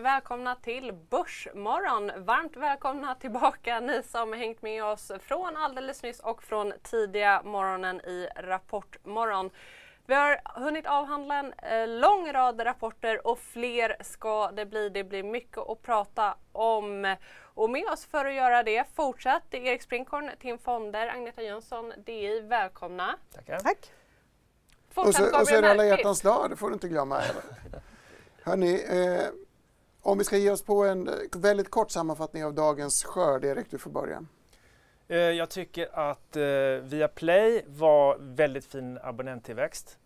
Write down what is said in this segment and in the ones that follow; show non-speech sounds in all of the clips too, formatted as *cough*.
välkomna till Börsmorgon! Varmt välkomna tillbaka ni som hängt med oss från alldeles nyss och från tidiga morgonen i Rapportmorgon. Vi har hunnit avhandla en eh, lång rad rapporter och fler ska det bli. Det blir mycket att prata om. Och med oss för att göra det fortsatt det är Erik Sprinkorn, Tim Fonder, Agneta Jönsson, DI. Välkomna! Tackar. Tack. Fortsatt Och så, och så är det alla hjärtans dag, det får du inte glömma. *laughs* Hörni, eh, om vi ska ge oss på en eh, väldigt kort sammanfattning av dagens skörd, Erik, du får börja. Eh, Jag tycker att eh, Viaplay var väldigt fin abonnenttillväxt.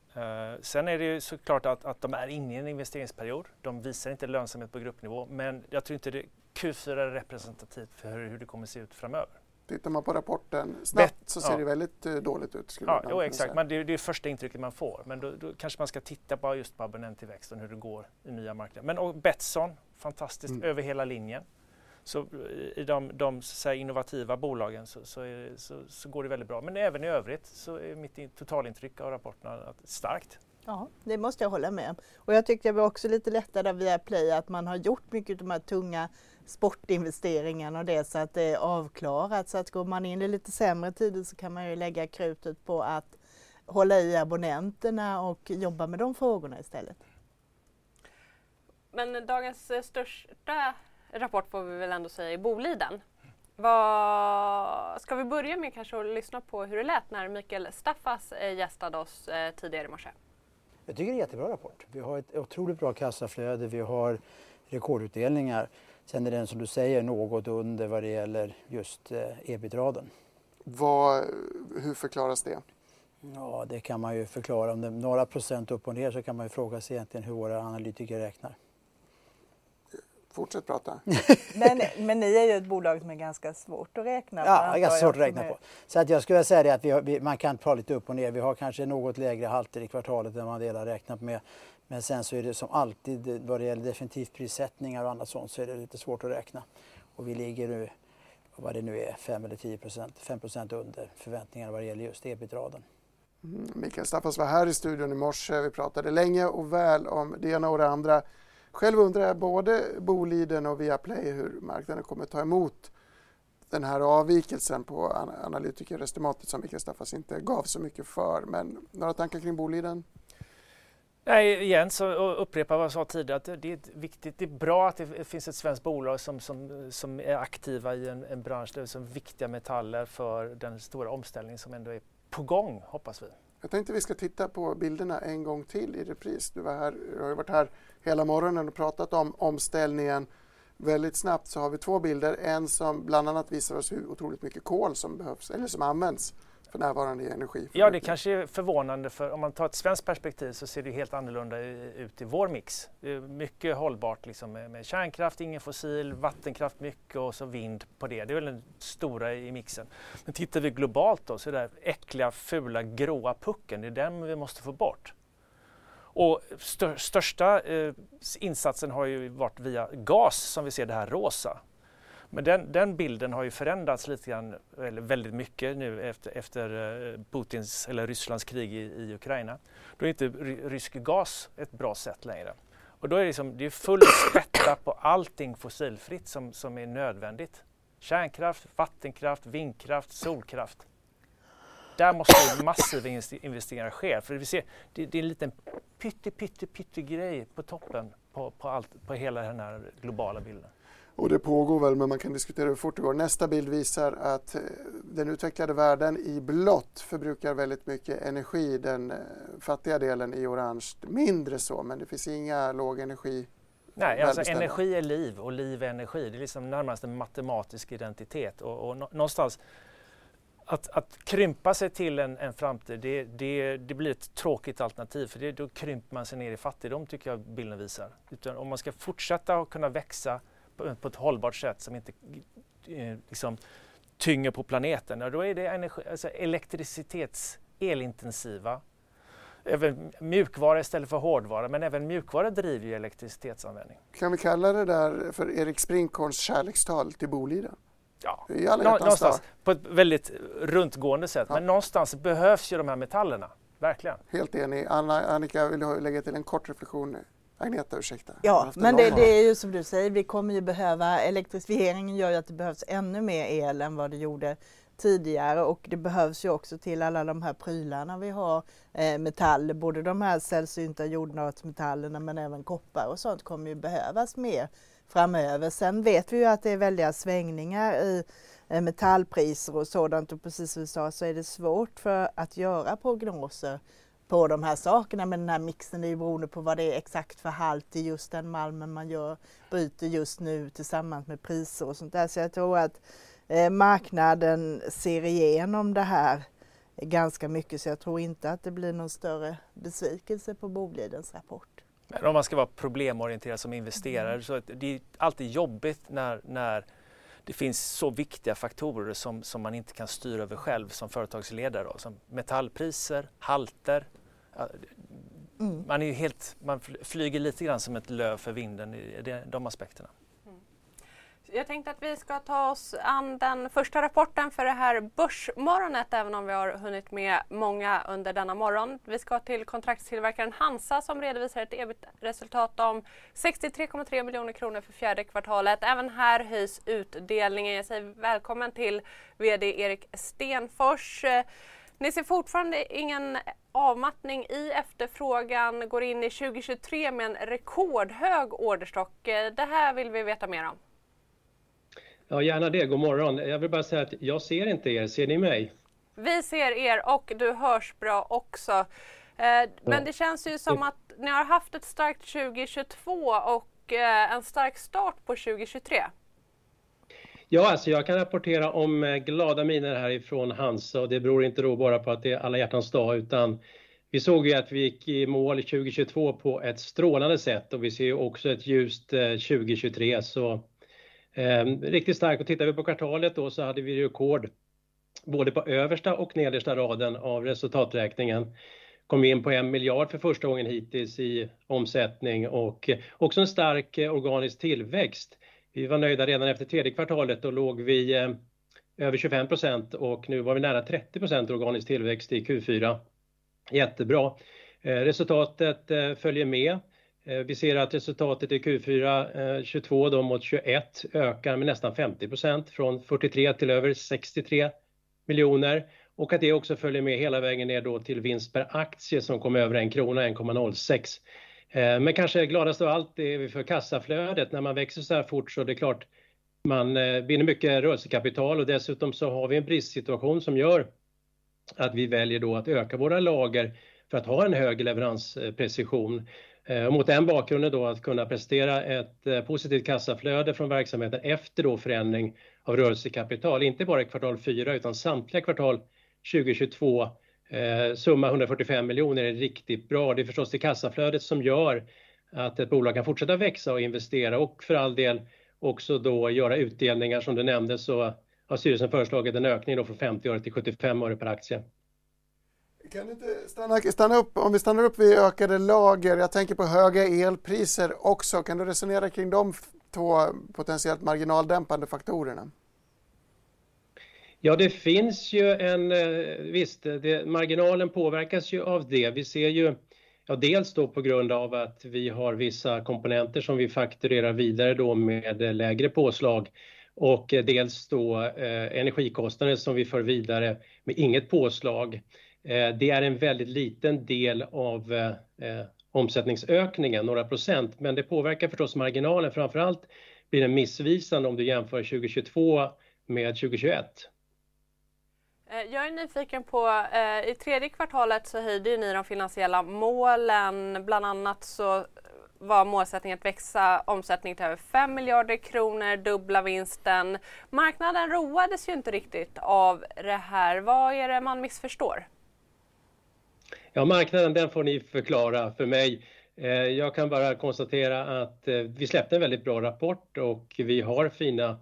Sen är det ju såklart att, att de är inne i en investeringsperiod. De visar inte lönsamhet på gruppnivå men jag tror inte det Q4 är representativt för hur, det kommer se ut framöver. Tittar man på rapporten snabbt Bet- så ser ja. det väldigt dåligt ut. Skulle Ja, jo, exakt, men det, är- det är första intrycket man får. Men då, då kanske man ska titta på just på abonnenttillväxten, hur det går i nya marknader. Men och Betsson, fantastiskt Mm. över hela linjen. Så eh, i de, de så innovativa bolagen så, så, är, det- så, så går det väldigt bra. Men även i övrigt så är mitt in- totalintryck av rapporterna starkt. Ja, det måste jag hålla med om. Och jag tyckte jag var också lite lättare via Play att man har gjort mycket av de här tunga sportinvesteringarna och det så att det är avklarat. Så att går man in i lite sämre tider så kan man ju lägga krutet på att hålla i abonnenterna och jobba med de frågorna istället. Men dagens eh, största rapport får vi väl ändå säga är Boliden. Vad... Ska vi börja med kanske att lyssna på hur det lät när Mikael Staffas eh, gästade oss eh, tidigare i morse? Jag tycker det är en jättebra rapport. Vi har ett otroligt bra kassaflöde, vi har rekordutdelningar. Sen är den som du säger något under vad det gäller just ebit-raden. Vad, hur förklaras det? Ja, det kan man ju förklara. Om det är några procent upp och ner så kan man ju fråga sig egentligen hur våra analytiker räknar. Fortsätt prata. *laughs* Men, men ni är ju ett bolag som är ganska svårt att räkna på. Ja, ganska svårt att räkna på. Så att jag skulle säga det att vi har, vi, man kan ta lite upp och ner. Vi har kanske något lägre halter i kvartalet än man delar räknat med. Men sen så är det som alltid vad det gäller definitivt prissättningar och annat sånt så är det lite svårt att räkna. Och vi ligger nu, vad det nu är, 5 eller 10 procent, 5 procent under förväntningarna vad det gäller just ebit-raden. Mm, Mikael Staffas var här i studion i morse. Vi pratade länge och väl om det ena och det andra. Själv undrar jag både Boliden och Viaplay hur marknaden kommer ta emot den här avvikelsen på analytikerestimatet som Mikael Staffas inte gav så mycket för. Men några tankar kring Boliden? Nej, igen så upprepar upprepa vad jag sa tidigare att det, är viktigt, det är bra att det finns ett svenskt bolag som, som, som är aktiva i en, en bransch där det är viktiga metaller för den stora omställning som ändå är på gång, hoppas vi. Jag tänkte vi ska titta på bilderna en gång till i repris. Du, var här, du har ju varit här hela morgonen och pratat om omställningen. Väldigt snabbt så har vi två bilder. En som bland annat visar oss hur otroligt mycket kol som behövs eller som används för närvarande i energi. Ja, det kanske är förvånande för om man tar ett svenskt perspektiv så ser det helt annorlunda ut i vår mix. Det är mycket hållbart liksom med, med kärnkraft, ingen fossil, vattenkraft mycket och så vind på det. Det är väl den stora i mixen. Men tittar vi globalt då så är det där äckliga, fula, gråa pucken, det är den vi måste få bort. Och stör, största eh, insatsen har ju varit via gas som vi ser det här rosa. Men den, den bilden har ju förändrats lite grann, eller väldigt mycket nu efter, efter eh, Putins eller Rysslands krig i, i Ukraina. Då är inte rysk gas ett bra sätt längre. Och då är det, liksom, det är full spätta på allting fossilfritt som, som är nödvändigt. Kärnkraft, vattenkraft, vindkraft, solkraft. Där måste massiva investeringar ske. För vi ser, det, det är en liten pytte, pytte, pytte grej på toppen på, på, allt, på hela den här globala bilden. Och det pågår väl, men man kan diskutera hur fort det går. Nästa bild visar att eh, den utvecklade världen i blått förbrukar väldigt mycket energi. Den eh, fattiga delen i orange mindre så, men det finns inga lågenergi Nej, alltså energi är liv och liv är energi. Det är liksom närmast en matematisk identitet. Och, och nå- någonstans att, att krympa sig till en, en framtid, det, det, det blir ett tråkigt alternativ för det, då krymper man sig ner i fattigdom tycker jag bilden visar. Utan om man ska fortsätta att kunna växa på, på ett hållbart sätt som inte eh, liksom, tynger på planeten. Och då är det energi, alltså elektricitets elintensiva även mjukvara istället för hårdvara, men även mjukvara driver ju elektricitetsanvändning. Kan vi kalla det där för Erik Sprinkorns kärlekstal till Boliden? Ja, Nå någonstans på ett väldigt runtgående sätt. Ja. Men någonstans behövs ju de här metallerna, verkligen. Helt enig. Anna, Annika, vill du lägga till en kort reflektion? Agneta, ursäkta. Ja, men det, det, är ju som du säger, vi kommer ju behöva, elektrifieringen gör ju att det behövs ännu mer el än vad det gjorde tidigare och det behövs ju också till alla de här prylarna vi har, eh, metaller, både de här sällsynta jordnötsmetallerna men även koppar och sånt kommer ju behövas mer framöver. Sen vet vi ju att det är väldiga svängningar i eh, metallpriser och sådant och precis som vi sa så är det svårt för att göra prognoser på de här sakerna men den här mixen är ju beroende på vad det är exakt för halt i just den malmen man gör, bryter just nu tillsammans med priser och sånt där. Så jag tror att eh, marknaden ser igenom det här ganska mycket så jag tror inte att det blir någon större besvikelse på Bolidens rapport. Men om man ska vara problemorienterad som investerare mm. så det är alltid jobbigt när, när det finns så viktiga faktorer som, som man inte kan styra över själv som företagsledare. Då, som metallpriser, halter. Mm. Man, är helt, man flyger lite grann som ett löv för vinden i de aspekterna. Jag tänkte att vi ska ta oss an den första rapporten för det här Börsmorgonet även om vi har hunnit med många under denna morgon. Vi ska till kontraktstillverkaren Hansa som redovisar ett ebit-resultat om 63,3 miljoner kronor för fjärde kvartalet. Även här höjs utdelningen. Jag säger välkommen till VD Erik Stenfors. Ni ser fortfarande ingen avmattning i efterfrågan, går in i 2023 med en rekordhög orderstock. Det här vill vi veta mer om. Ja, gärna det. God morgon. Jag vill bara säga att jag ser inte er. Ser ni mig? Vi ser er och du hörs bra också. Eh, men det känns ju som att ni har haft ett starkt 2022 och eh, en stark start på 2023. Ja, alltså jag kan rapportera om eh, glada miner härifrån Hansa och det beror inte då bara på att det är alla hjärtans dag utan vi såg ju att vi gick i mål 2022 på ett strålande sätt och vi ser ju också ett ljust 2023 så Ehm, riktigt starkt och tittar vi på kvartalet då så hade vi rekord både på översta och nedersta raden av resultaträkningen. Kom in på en miljard för första gången hittills i omsättning och också en stark eh, organisk tillväxt. Vi var nöjda redan efter tredje kvartalet, då låg vi eh, över 25% och nu var vi nära 30% organisk tillväxt i Q4. Jättebra. Eh, resultatet följer med. Eh, vi ser att resultatet i Q4 22 eh, då mot 21 ökar med nästan 50% från 43 till över 63 miljoner och att det också följer med hela vägen ner då till vinst per aktie som kom över en krona, 1,06. Eh, men kanske gladast av allt är vi för kassaflödet. När man växer så här fort så är det klart man binder mycket rörelsekapital och dessutom så har vi en bristsituation som gör att vi väljer då att öka våra lager för att ha en hög leveransprecision. Eh, mot den bakgrunden då att kunna prestera ett eh, positivt kassaflöde från verksamheten efter då förändring av rörelsekapital, inte bara i kvartal 4 utan samtliga kvartal 2022. Eh, summa 145 miljoner är riktigt bra. Det är förstås det kassaflödet som gör att ett bolag kan fortsätta växa och investera och för all del också då göra utdelningar som du nämnde så har styrelsen föreslagit en ökning då från 50 öre till 75 öre per aktie. Kan du inte stanna, stanna upp, om vi stannar upp vid ökade lager, jag tänker på höga elpriser också, kan du resonera kring de två potentiellt marginaldämpande faktorerna? Ja, det finns ju en, eh, visst, det, marginalen påverkas ju av det. Vi ser ju, ja, dels då på grund av att vi har vissa komponenter som vi fakturerar vidare då med eh, lägre påslag och eh, dels då eh, energikostnader som vi för vidare med inget påslag. Eh, det är en väldigt liten del av eh, eh, omsättningsökningen, några procent, men det påverkar förstås marginalen. Framförallt blir den missvisande om du jämför 2022 med 2021. Jag är nyfiken på, i tredje kvartalet så höjde ni de finansiella målen. Bland annat så var målsättningen att växa omsättningen till över 5 miljarder kronor, dubbla vinsten. Marknaden roades ju inte riktigt av det här. Vad är det man missförstår? Ja, marknaden den får ni förklara för mig. Eh, jag kan bara konstatera att eh, vi släppte en väldigt bra rapport och vi har fina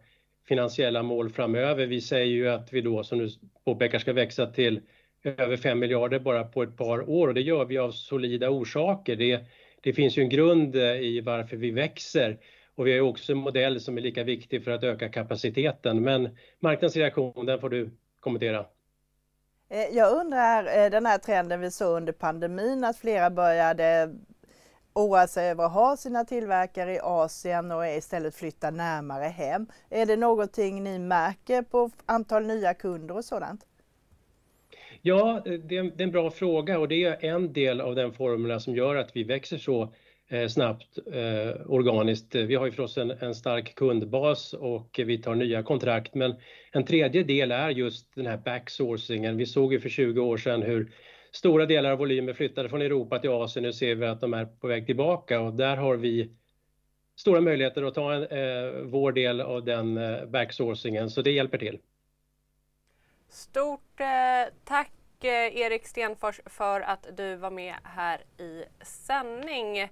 finansiella mål framöver. Vi säger ju att vi då, som du påpekar, ska växa till över 5 miljarder bara på ett par år och det gör vi av solida orsaker. Det, det finns ju en grund eh, i varför vi växer och vi har också en modell som är lika viktig för att öka kapaciteten. Men marknadsreaktion, den får du kommentera. Eh, jag undrar, eh, den här trenden vi såg under pandemin, att flera började oroa sig över att ha sina tillverkare i Asien och istället flytta närmare hem. Är det någonting ni märker på antal nya kunder och sådant? Ja, det är en bra fråga och det är en del av den formula som gör att vi växer så Eh, snabbt eh, organiskt. Vi har ju förstås en, en stark kundbas och vi tar nya kontrakt. Men en tredje del är just den här backsourcingen. Vi såg ju för 20 år sedan hur stora delar av volymer flyttade från Europa till Asien. Nu ser vi att de är på väg tillbaka och där har vi stora möjligheter att ta en, eh, vår del av den eh, backsourcingen, så det hjälper till. Stort eh, tack eh, Erik Stenfors för att du var med här i sändning.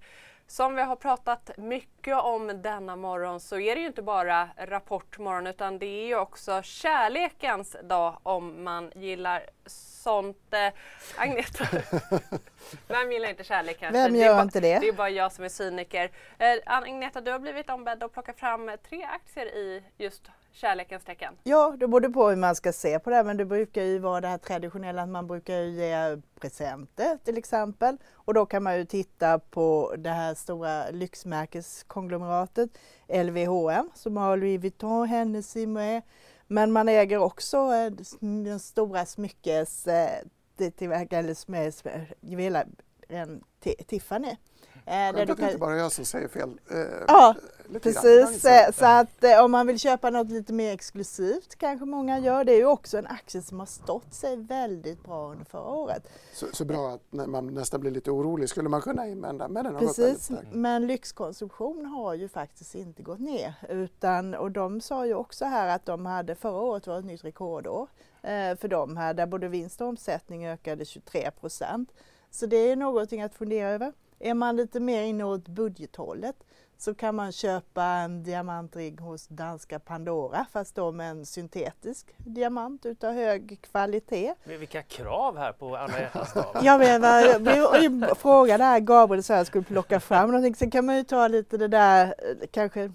Som vi har pratat mycket om denna morgon så är det ju inte bara Rapportmorgon utan det är ju också kärlekens dag om man gillar sånt. Eh, Agneta, *laughs* vem gillar inte kärlek kanske? Vem gör det inte det? Det är bara jag som är cyniker. Eh, Agneta, du har blivit ombedd att plocka fram tre aktier i just kärlekens tecken? Ja, det beror på hur man ska se på det, men det brukar ju vara det här traditionella att man brukar ge presenter till exempel. Och då kan man ju titta på det här stora lyxmärkeskonglomeratet LVHM som har Louis Vuitton, Hennessy med. Men man äger också eh, den stora smyckes eh, tillverkaren, juvelaren Tiffany. Eh, Skönt att det inte bara jag som säger fel. Eh, ja, precis. Så att eh, om man vill köpa något lite mer exklusivt kanske många gör. Det är ju också en aktie som har stått sig väldigt bra under förra året. Så, så bra att man nästan blir lite orolig skulle man kunna invända, men den har Precis, gått men lyxkonsumtion har ju faktiskt inte gått ner. Utan, och de sa ju också här att de hade förra året var ett nytt rekordår för dem här där både vinst och omsättning ökade 23 procent. Så det är någonting att fundera över. Är man lite mer inåt budgethållet så kan man köpa en diamantrigg hos danska Pandora fast då med en syntetisk diamant utav hög kvalitet. Vilka krav här på alla hjärtans men jag frågade här Gabriel så jag skulle plocka fram någonting. Sen kan man ju ta lite det där, kanske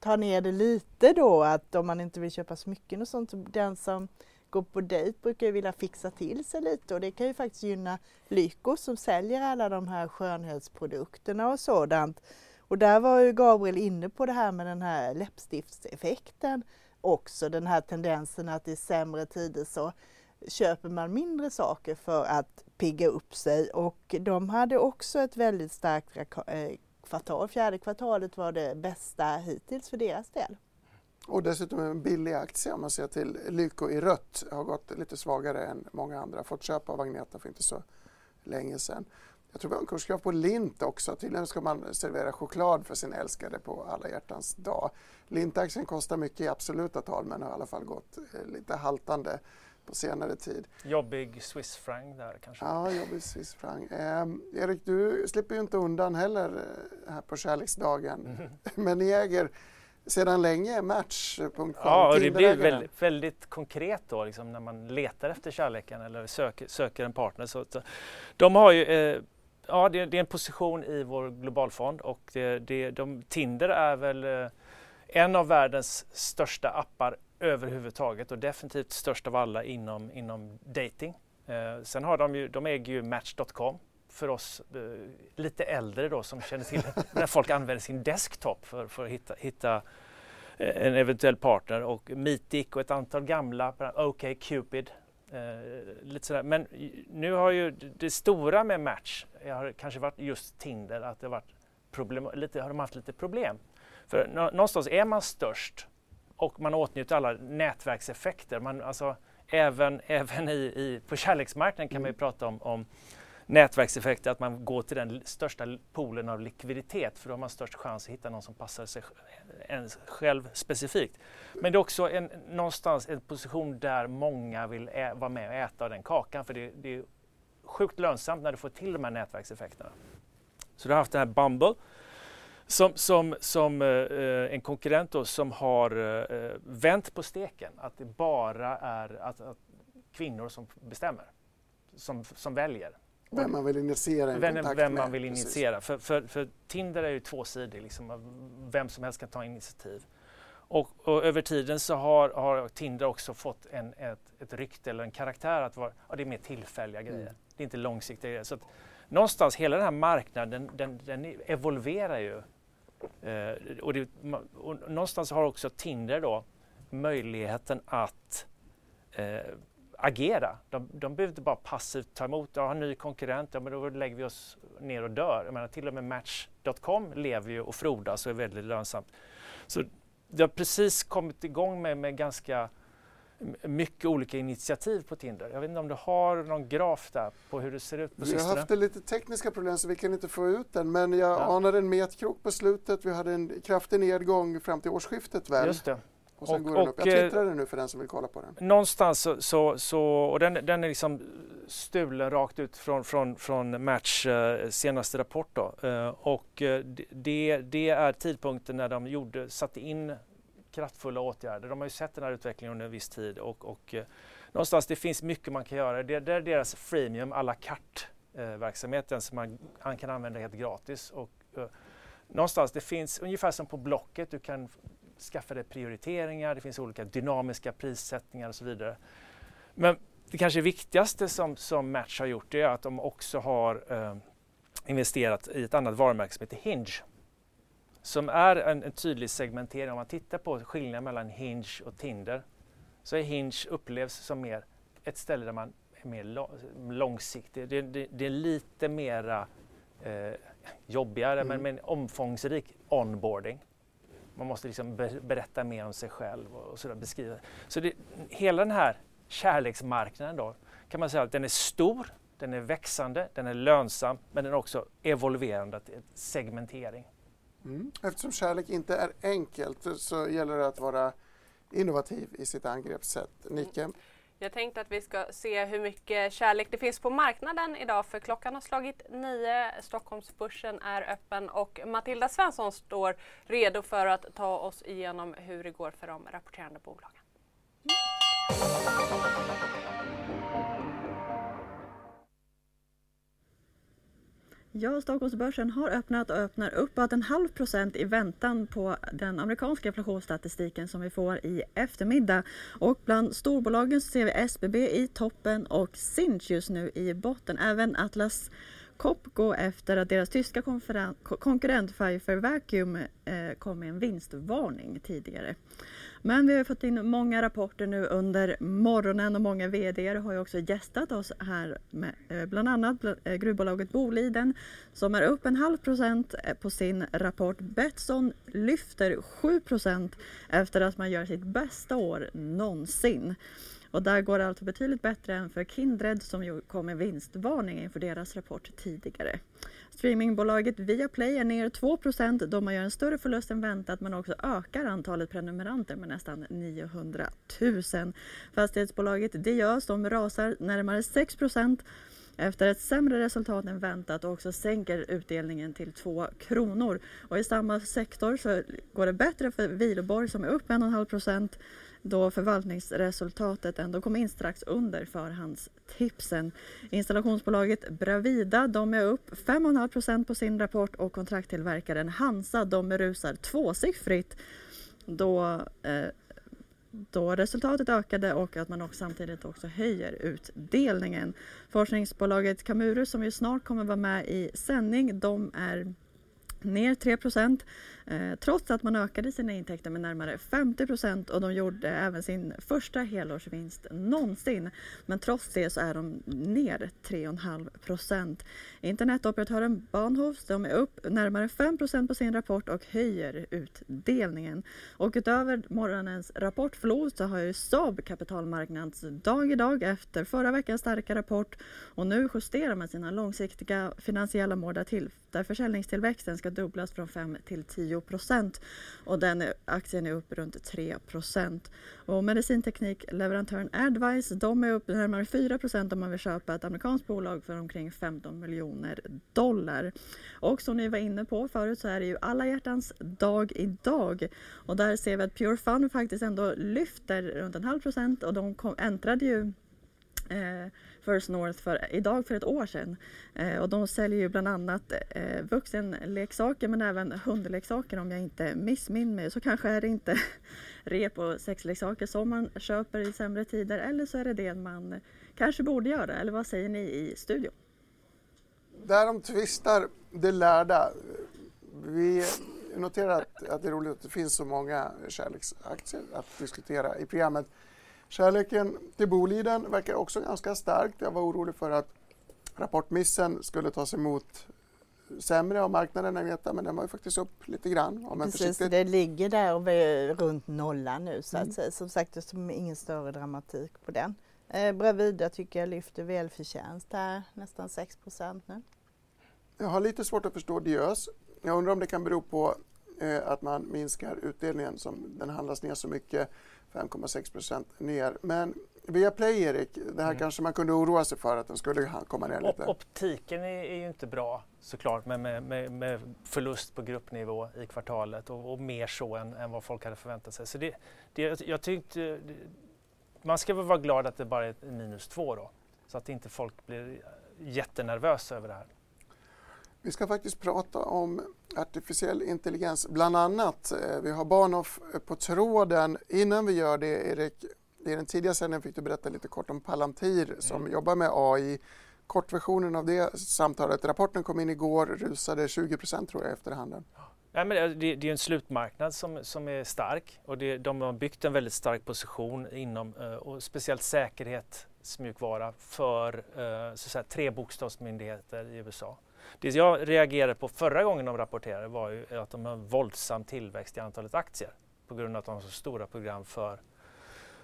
ta ner det lite då att om man inte vill köpa smycken och sånt, den som gå på dejt brukar ju vilja fixa till sig lite och det kan ju faktiskt gynna Lyko som säljer alla de här skönhetsprodukterna och sådant. Och där var ju Gabriel inne på det här med den här läppstiftseffekten också, den här tendensen att i sämre tider så köper man mindre saker för att pigga upp sig och de hade också ett väldigt starkt eh, kvartal. Fjärde kvartalet var det bästa hittills för deras del. Och dessutom en billig aktie om man ser till Lyko i rött har gått lite svagare än många andra. Fått köpa Agneta för inte så länge sedan. Jag tror vi har en kurskrav på Lint också. Tydligen ska man servera choklad för sin älskade på alla hjärtans dag. Lintaktien kostar mycket i absoluta tal men har i alla fall gått eh, lite haltande på senare tid. Jobbig Swiss franc där kanske? Ja, jobbig Swiss franc. Eh, Erik, du slipper ju inte undan heller eh, här på kärleksdagen. Mm. *laughs* men ni äger sedan länge Match.com. Ja, och det blir väldigt, väldigt konkret då liksom, när man letar efter kärleken eller söker, söker en partner. Så, så de har ju eh, Ja, det, det, är en position i vår globalfond och det, det, de, Tinder är väl eh, en av världens största appar överhuvudtaget och definitivt störst av alla inom, inom dating. Eh, sen har de ju, de äger ju Match.com för oss eh, lite äldre då som känner till *laughs* när folk använder sin desktop för, för att hitta, hitta eh, en eventuell partner och Meetic och ett antal gamla, OK Cupid. Eh, lite sådär. Men nu har ju det stora med Match har kanske varit just Tinder, att det har varit problem, lite, har de haft lite problem. För någonstans är man störst och man åtnjuter alla nätverkseffekter. Man, alltså, även *laughs* även i, i, på kärleksmarknaden kan mm. man ju prata om, om nätverkseffekter, att man går till den största poolen av likviditet för då har man störst chans att hitta någon som passar sig en själv specifikt. Men det är också en, någonstans en position där många vill vara med och äta av den kakan för det, det är sjukt lönsamt när du får till de här nätverkseffekterna. Så du har haft den här Bumble som, som, som eh, eh en konkurrent då, som har eh, eh, vänt på steken. Att det bara är att, att kvinnor som bestämmer, som, som väljer. Vem man vill initiera en vem, kontakt vem med. man vill initiera. För, för, för, Tinder är ju tvåsidig, liksom, vem som helst kan ta initiativ. Och, och, över tiden så har, har Tinder också fått en, ett, ett rykte eller en karaktär att vara, ja, det är mer tillfälliga grejer. Mm. Det är inte långsiktiga grejer. Så att, någonstans, hela den här marknaden, den, den evolverar ju. Eh, och, det, och, någonstans har också Tinder då möjligheten att eh, agera. De, de behöver inte bara passivt ta emot, ja, en ny konkurrent, ja men då lägger vi oss ner och dör. Jag menar, till och med Match.com lever ju och frodas och är väldigt lönsamt. Så det har precis kommit igång med, med ganska mycket olika initiativ på Tinder. Jag vet inte om du har någon graf där på hur det ser ut på Vi har haft lite tekniska problem så vi kan inte få ut den men jag ja. anade en metkrok på slutet. Vi hade en kraftig nedgång fram till årsskiftet väl? Just det. Och sen och, går den upp. Jag eh, twittrar den nu för den som vill kolla på den. Någonstans så, så, så och den, den är liksom stulen rakt ut från, från, från Match uh, senaste rapport då. Uh, och uh, det, det är tidpunkten när de gjorde, satte in kraftfulla åtgärder. De har ju sett den här utvecklingen under en viss tid och, och någonstans det finns mycket man kan göra. Det, det är deras freemium à la carte verksamheten som man, man, kan använda helt gratis. Och, någonstans det finns ungefär som på Blocket, du kan skaffa dig prioriteringar, det finns olika dynamiska prissättningar och så vidare. Men det kanske viktigaste som, som Match har gjort är att de också har eh, investerat i ett annat varumärke som heter Hinge. Som är en, en tydlig segmentering. Om man tittar på skillnaden mellan Hinge och Tinder så är Hinge upplevs som mer ett ställe där man är mer långsiktig. Det, det, det är lite mera eh, jobbigare mm. men, men omfångsrik onboarding. Man måste liksom berätta mer om sig själv och, så där, beskriva. Så det, hela den här kärleksmarknaden då kan man säga att den är stor, den är växande, den är lönsam men den är också evolverande till segmentering. Mm. Eftersom kärlek inte är enkelt så gäller det att vara innovativ i sitt angreppssätt. Nike. Jag tänkte att vi ska se hur mycket kärlek det finns på marknaden idag för klockan har slagit nio. Stockholmsbörsen är öppen och Matilda Svensson står redo för att ta oss igenom hur det går för de rapporterande bolagen. Ja, Stockholmsbörsen har öppnat och öppnar uppåt en halv procent i väntan på den amerikanska inflationsstatistiken som vi får i eftermiddag. Och bland storbolagen ser vi SBB i toppen och Sinch just nu i botten. Även Atlas Copco efter att deras tyska konkurrent Pfeiffer Vacuum eh, kom med en vinstvarning tidigare. Men vi har fått in många rapporter nu under morgonen och många VD har ju också gästat oss här med eh, bland annat eh, gruvbolaget Boliden som är upp en halv procent eh, på sin rapport. Betsson lyfter 7 procent efter att man gör sitt bästa år någonsin. Och där går det alltså betydligt bättre än för Kindred som ju kom med vinstvarning inför deras rapport tidigare. Streamingbolaget Viaplay är ner 2% man gör en större förlust än väntat men också ökar antalet prenumeranter med nästan 900 000. Fastighetsbolaget Diös de rasar närmare 6% efter ett sämre resultat än väntat och också sänker utdelningen till 2 kronor. Och I samma sektor så går det bättre för Wihlborg som är upp 1,5 då förvaltningsresultatet ändå kom in strax under förhandstipsen. Installationsbolaget Bravida de är upp 5,5% på sin rapport och kontrakttillverkaren Hansa de rusar tvåsiffrigt då eh, då resultatet ökade och att man också samtidigt också höjer utdelningen. Forskningsbolaget Camurus som ju snart kommer vara med i sändning, de är ner 3 eh, trots att man ökade sina intäkter med närmare 50% och de gjorde även sin första helårsvinst någonsin. Men trots det så är de ner 3,5% Internetoperatören Bahnhofs de är upp närmare 5% på sin rapport och höjer utdelningen. Och utöver morgonens rapportflod så har ju Saab kapitalmarknadsdag idag efter förra veckans starka rapport och nu justerar man sina långsiktiga finansiella mål där, till, där försäljningstillväxten ska ska dubblas från 5 till 10 procent och den aktien är upp runt 3 procent. Och medicinteknikleverantören Advice de är upp närmare 4 procent om man vill köpa ett amerikanskt bolag för omkring 15 miljoner dollar. Och som ni var inne på förut så är det ju alla hjärtans dag idag och där ser vi att Pure Fun faktiskt ändå lyfter runt en halv procent och de kom, äntrade ju eh, First North för, idag för ett år sedan. Eh, och de säljer ju bland annat eh, vuxenleksaker men även hundleksaker om jag inte missminner mig. Så kanske är det inte *laughs* rep och sexleksaker som man köper i sämre tider eller så är det det man kanske borde göra. Eller vad säger ni i studion? Därom tvistar det lärda. Vi noterar att, att det är roligt att det finns så många kärleksaktier att diskutera i programmet. Kärleken till Boliden verkar också ganska stark. Jag var orolig för att rapportmissen skulle tas emot sämre av marknaden än Meta, men den var ju faktiskt upp lite grann. Om Precis, det ligger där och vi är runt nollan nu så att mm. säga. Som sagt, det är ingen större dramatik på den. Eh, Bravida tycker jag lyfter välförtjänst här, nästan 6% nu. Jag har lite svårt att förstå Diös. Jag undrar om det kan bero på eh, att man minskar utdelningen som den handlas ner så mycket 5,6 procent ner. Men via Play, Erik, det här mm. kanske man kunde oroa sig för att den skulle komma ner lite. Optiken är, är ju inte bra såklart med, med, med, förlust på gruppnivå i kvartalet och, och mer så än, än, vad folk hade förväntat sig. Så det, det, jag tyckte, man ska väl vara glad att det bara är minus två då så att inte folk blir jättenervösa över det här. Vi ska faktiskt prata om artificiell intelligens bland annat. Eh, vi har Bahnhof på tråden. Innan vi gör det, Erik, i den tidiga sändningen fick du berätta lite kort om Palantir som mm. jobbar med AI. Kortversionen av det samtalet. Rapporten kom in igår, rusade 20 tror jag efter handen. Ja, men det, det är en slutmarknad som, som är stark och det, de har byggt en väldigt stark position inom eh, och speciellt säkerhetsmjukvara för eh, så att säga, tre bokstavsmyndigheter i USA. Det jag reagerade på förra gången de rapporterade var ju att de har en våldsam tillväxt i antalet aktier på grund av att de har så stora program för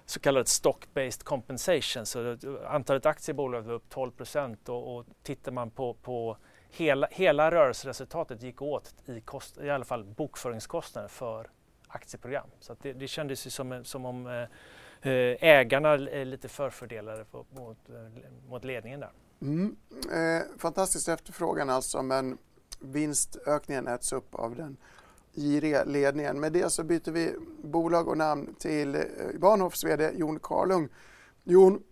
så kallad stock-based compensation. Så antalet aktier i bolaget var upp 12 procent och, och tittar man på, på hela, hela rörelseresultatet gick åt i, kost, i alla fall bokföringskostnader för aktieprogram. Så det, det kändes ju som, som om eh, eh ägarna är lite förfördelade på, mot, eh, mot ledningen där. Mm. Eh, fantastisk efterfrågan alltså men vinstökningen äts upp av den giriga ledningen. Med det så byter vi bolag och namn till eh, Bahnhofs VD Jon Karlung. Jon,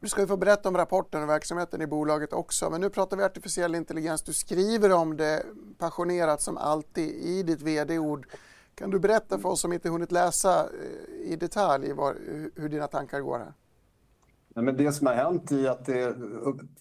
du ska ju få berätta om rapporten och verksamheten i bolaget också. Men nu pratar vi artificiell intelligens. Du skriver om det passionerat som alltid i ditt VD-ord. Kan du berätta för oss som inte hunnit läsa eh, i detalj eh, hur dina tankar går här? Men det som har hänt är att det,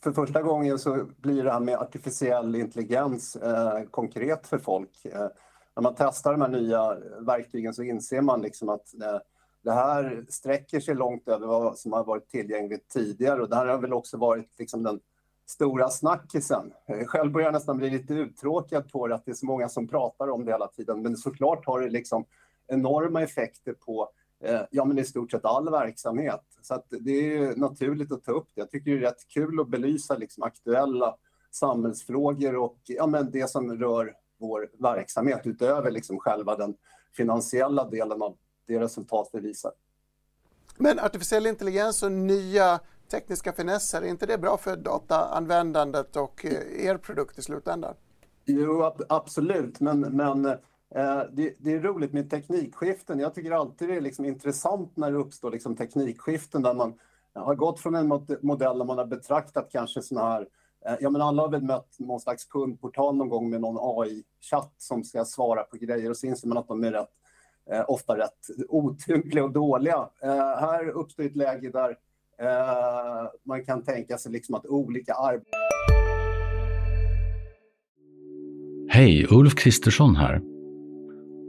för första gången så blir det här med artificiell intelligens eh, konkret för folk. Eh, när man testar de här nya verktygen så inser man liksom att eh, det här sträcker sig långt över vad som har varit tillgängligt tidigare och det här har väl också varit liksom den stora snackisen. Eh, själv börjar jag nästan bli lite uttråkad på det, att det är så många som pratar om det hela tiden. Men såklart har det liksom enorma effekter på ja, men i stort sett all verksamhet. Så det är naturligt att ta upp det. Jag tycker det är rätt kul att belysa liksom aktuella samhällsfrågor och ja, men det som rör vår verksamhet utöver liksom själva den finansiella delen av det resultat vi visar. Men artificiell intelligens och nya tekniska finesser, är inte det bra för dataanvändandet och eh, er produkt i slutändan? Jo, absolut, men, men eh, Eh, det, det, är roligt med teknikskiften. Jag tycker alltid det är liksom intressant när det uppstår liksom teknikskiften där man har gått från en modell där man har betraktat kanske sådana här eh, ja, men alla har väl mött någon slags kundportal någon gång med någon AI-chatt som ska svara på grejer och så inser man att de är rätt, eh, ofta rätt otympliga och dåliga. Här uppstår ett läge där man kan tänka sig liksom att olika arbeten... Hej, Ulf Kristersson här.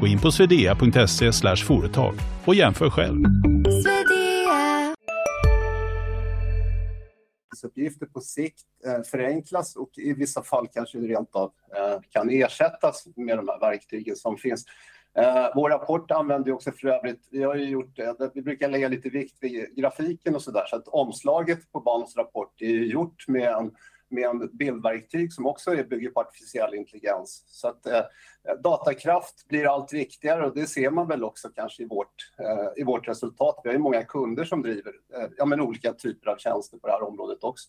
Gå in på swedea.se företag och jämför själv. uppgifter på sikt eh, förenklas och i vissa fall kanske det rent av eh, kan ersättas med de här verktygen som finns. Eh, vår rapport använder också för övrigt, vi har ju gjort det, vi brukar lägga lite vikt vid grafiken och så där, så att omslaget på Banos rapport är gjort med en med en bildverktyg som också bygger på artificiell intelligens. Så att eh, datakraft blir allt viktigare och det ser man väl också kanske i vårt, eh, i vårt resultat. Vi har ju många kunder som driver eh, ja, men olika typer av tjänster på det här området också.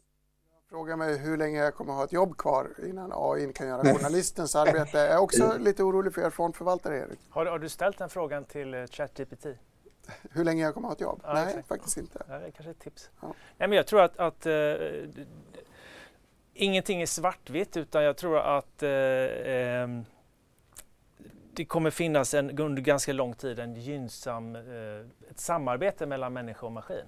Jag frågar mig hur länge jag kommer ha ett jobb kvar innan AI kan göra journalistens arbete. Jag är också lite orolig för er fondförvaltare, Erik. Har, har, du ställt den frågan till eh, ChatGPT? Hur länge jag kommer ha ett jobb? Ja, Nej, exakt. faktiskt inte. Ja, det är kanske ett tips. Ja. Nej, men jag tror att, att uh, ingenting är svartvitt utan jag tror att eh, eh, det kommer finnas en, under ganska lång tid en gynnsam, eh, ett samarbete mellan människa och maskin.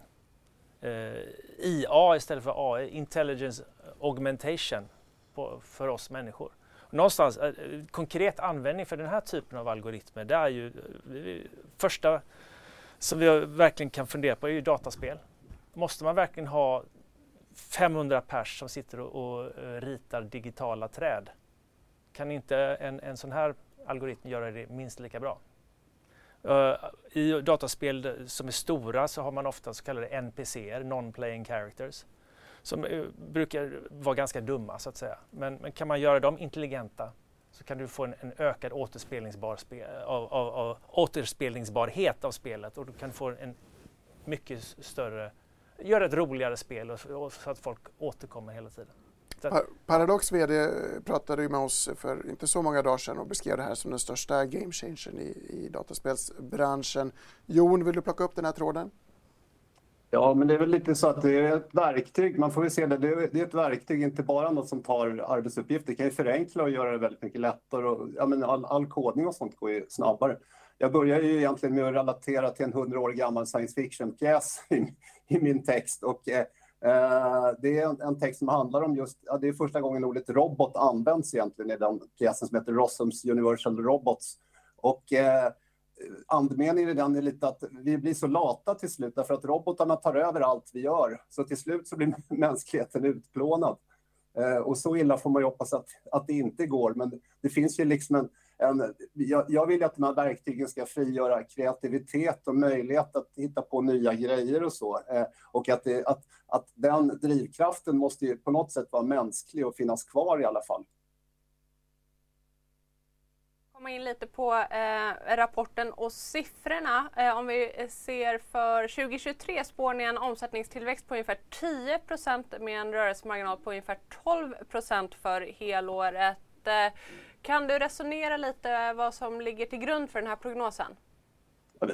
Eh, IA istället för AI, Intelligence Augmentation på, för oss människor. Någonstans, eh, konkret användning för den här typen av algoritmer, det är ju eh, första som vi verkligen kan fundera på är ju dataspel. Måste man verkligen ha 500 pers som sitter och, och eh, ritar digitala träd? Kan inte en, en sån här algoritm göra det minst lika bra? Uh, I dataspel som är stora så har man ofta så kallade NPCer, non-playing characters, som uh, brukar vara ganska dumma så att säga. Men, men, kan man göra dem intelligenta så kan du få en, en ökad återspelningsbar spe, av, av, av, återspelningsbarhet av spelet och du kan få en mycket större, göra ett roligare spel och, och så att folk återkommer hela tiden. Par Paradox VD pratade ju med oss för inte så många dagar sedan och beskrev det här som den största game changern i, i dataspelsbranschen. Jon, vill du plocka upp den här tråden? Ja, men det är väl lite så att det är ett verktyg. Man får ju se det. Det är ett verktyg, inte bara något som tar arbetsuppgifter. Det kan ju förenkla och göra det väldigt mycket lättare. Och, ja, men all, all kodning och sånt går ju snabbare. Jag börjar ju egentligen med att relatera till en hundra år gammal science fiction-pjäs i, i, min text. Och, eh, eh, det är en, en, text som handlar om just, ja, det är första gången ordet robot används egentligen i den pjäsen som heter Rossums Universal Robots. Och eh, andemeningen i den är lite att vi blir så lata till slut därför att robotarna tar över allt vi gör. Så till slut så blir *laughs* mänskligheten utplånad. Eh, och så illa får man ju hoppas att, att det inte går. Men det finns ju liksom en en jag, jag vill att de här verktygen ska frigöra kreativitet och möjlighet att hitta på nya grejer och så. Eh, och att, det, att, att den drivkraften måste ju på något sätt vara mänsklig och finnas kvar i alla fall komma in lite på eh, rapporten och siffrorna. Eh, om vi ser för 2023 spår ni en omsättningstillväxt på ungefär 10% med en rörelsemarginal på ungefär 12% för helåret. Eh, kan du resonera lite vad som ligger till grund för den här prognosen?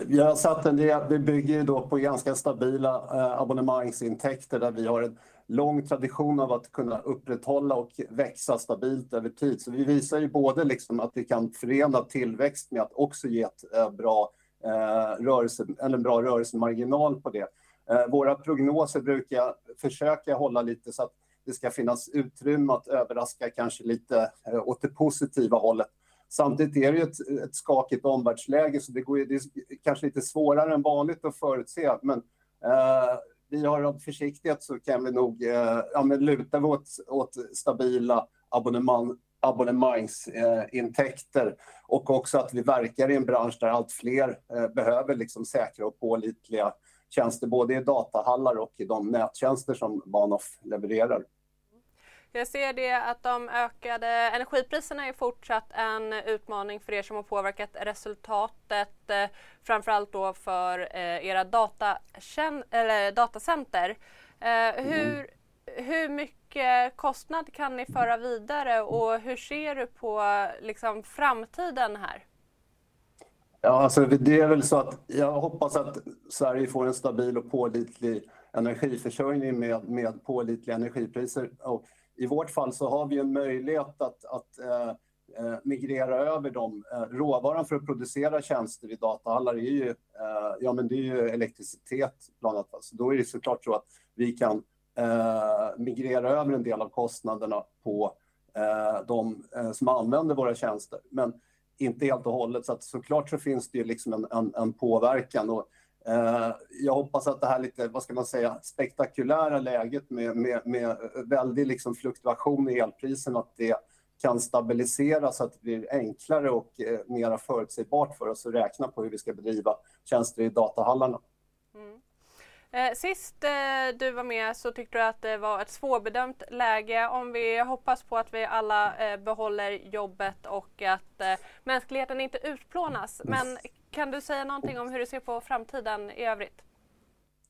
Vi har satt en del, vi bygger då på ganska stabila eh, abonnemangsintäkter där vi har en lång tradition av att kunna upprätthålla och växa stabilt över tid. Så vi visar ju både liksom att vi kan förena tillväxt med att också ge ett eh, bra, eh, rörelse, eller en bra rörelsemarginal på det. Eh, våra prognoser brukar jag försöka hålla lite så att det ska finnas utrymme att överraska kanske lite eh, åt det positiva hållet. Samtidigt är det ju ett, ett skakigt omvärldsläge så det, går, det är kanske lite svårare än vanligt att förutse. Men eh, vi har av försiktighet så kan vi nog eh, ja, men luta åt, åt stabila abonnemang, abonnemangsintäkter eh, och också att vi verkar i en bransch där allt fler eh, behöver liksom säkra och pålitliga tjänster både i datahallar och i de nättjänster som Bahnhof levererar. Jag ser det att de ökade energipriserna är fortsatt en utmaning för er som har påverkat resultatet. Eh, framförallt då för eh, era eller datacenter. Eh, hur, hur mycket kostnad kan ni föra vidare och hur ser du på liksom, framtiden här? Ja, alltså det är väl så att jag hoppas att Sverige får en stabil och pålitlig energiförsörjning med, med pålitliga energipriser. Och i vårt fall så har vi en möjlighet att, att eh, eh, migrera över dem. Eh, råvaran för att producera tjänster i datahallar är ju, eh, ja, men det är ju elektricitet bland annat. Så då är det såklart så att vi kan eh, migrera över en del av kostnaderna på eh, de eh, som använder våra tjänster. Men inte helt och hållet. Så att såklart så finns det ju liksom en, en, en påverkan. Och, Eh, jag hoppas att det här lite, vad ska man säga, spektakulära läget med, med, med väldig liksom fluktuation i elprisen, att det kan stabiliseras så att det blir enklare och mer mera förutsägbart för oss att räkna på hur vi ska bedriva tjänster i datahallarna. Mm. Eh, sist du var med så tyckte du att det var ett svårbedömt läge. Om vi hoppas på att vi alla behåller jobbet och att mänskligheten inte utplånas. Men kan du säga någonting om hur du ser på framtiden i övrigt?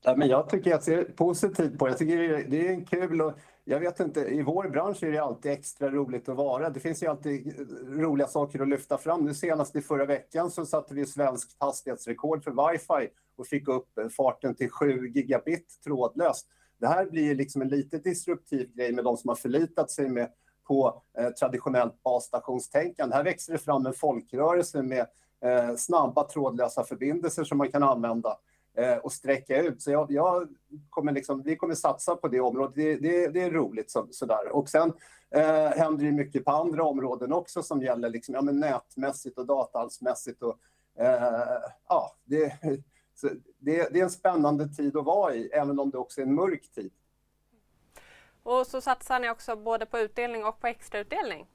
Ja, men jag tycker jag ser positivt på det. Jag tycker det är kul och jag vet inte, i vår bransch är det alltid extra roligt att vara. Det finns ju alltid roliga saker att lyfta fram. Nu senast i förra veckan så satte vi svenskt hastighetsrekord för wifi och fick upp farten till 7 gigabit trådlöst. Det här blir liksom en lite disruptiv grej med de som har förlitat sig med på eh, traditionellt basstationstänkande. Här växer det fram en folkrörelse med eh, snabba trådlösa förbindelser som man kan använda eh, och sträcka ut. Så jag, jag, kommer liksom, vi kommer satsa på det området. Det, det, det är roligt så, sådär. Och sen eh, händer det mycket på andra områden också som gäller liksom, ja, men nätmässigt och datahalsmässigt. Och, eh, ja, det, det, det är en spännande tid att vara i, även om det också är en mörk tid. Och så satsar ni också både på utdelning och på extrautdelning?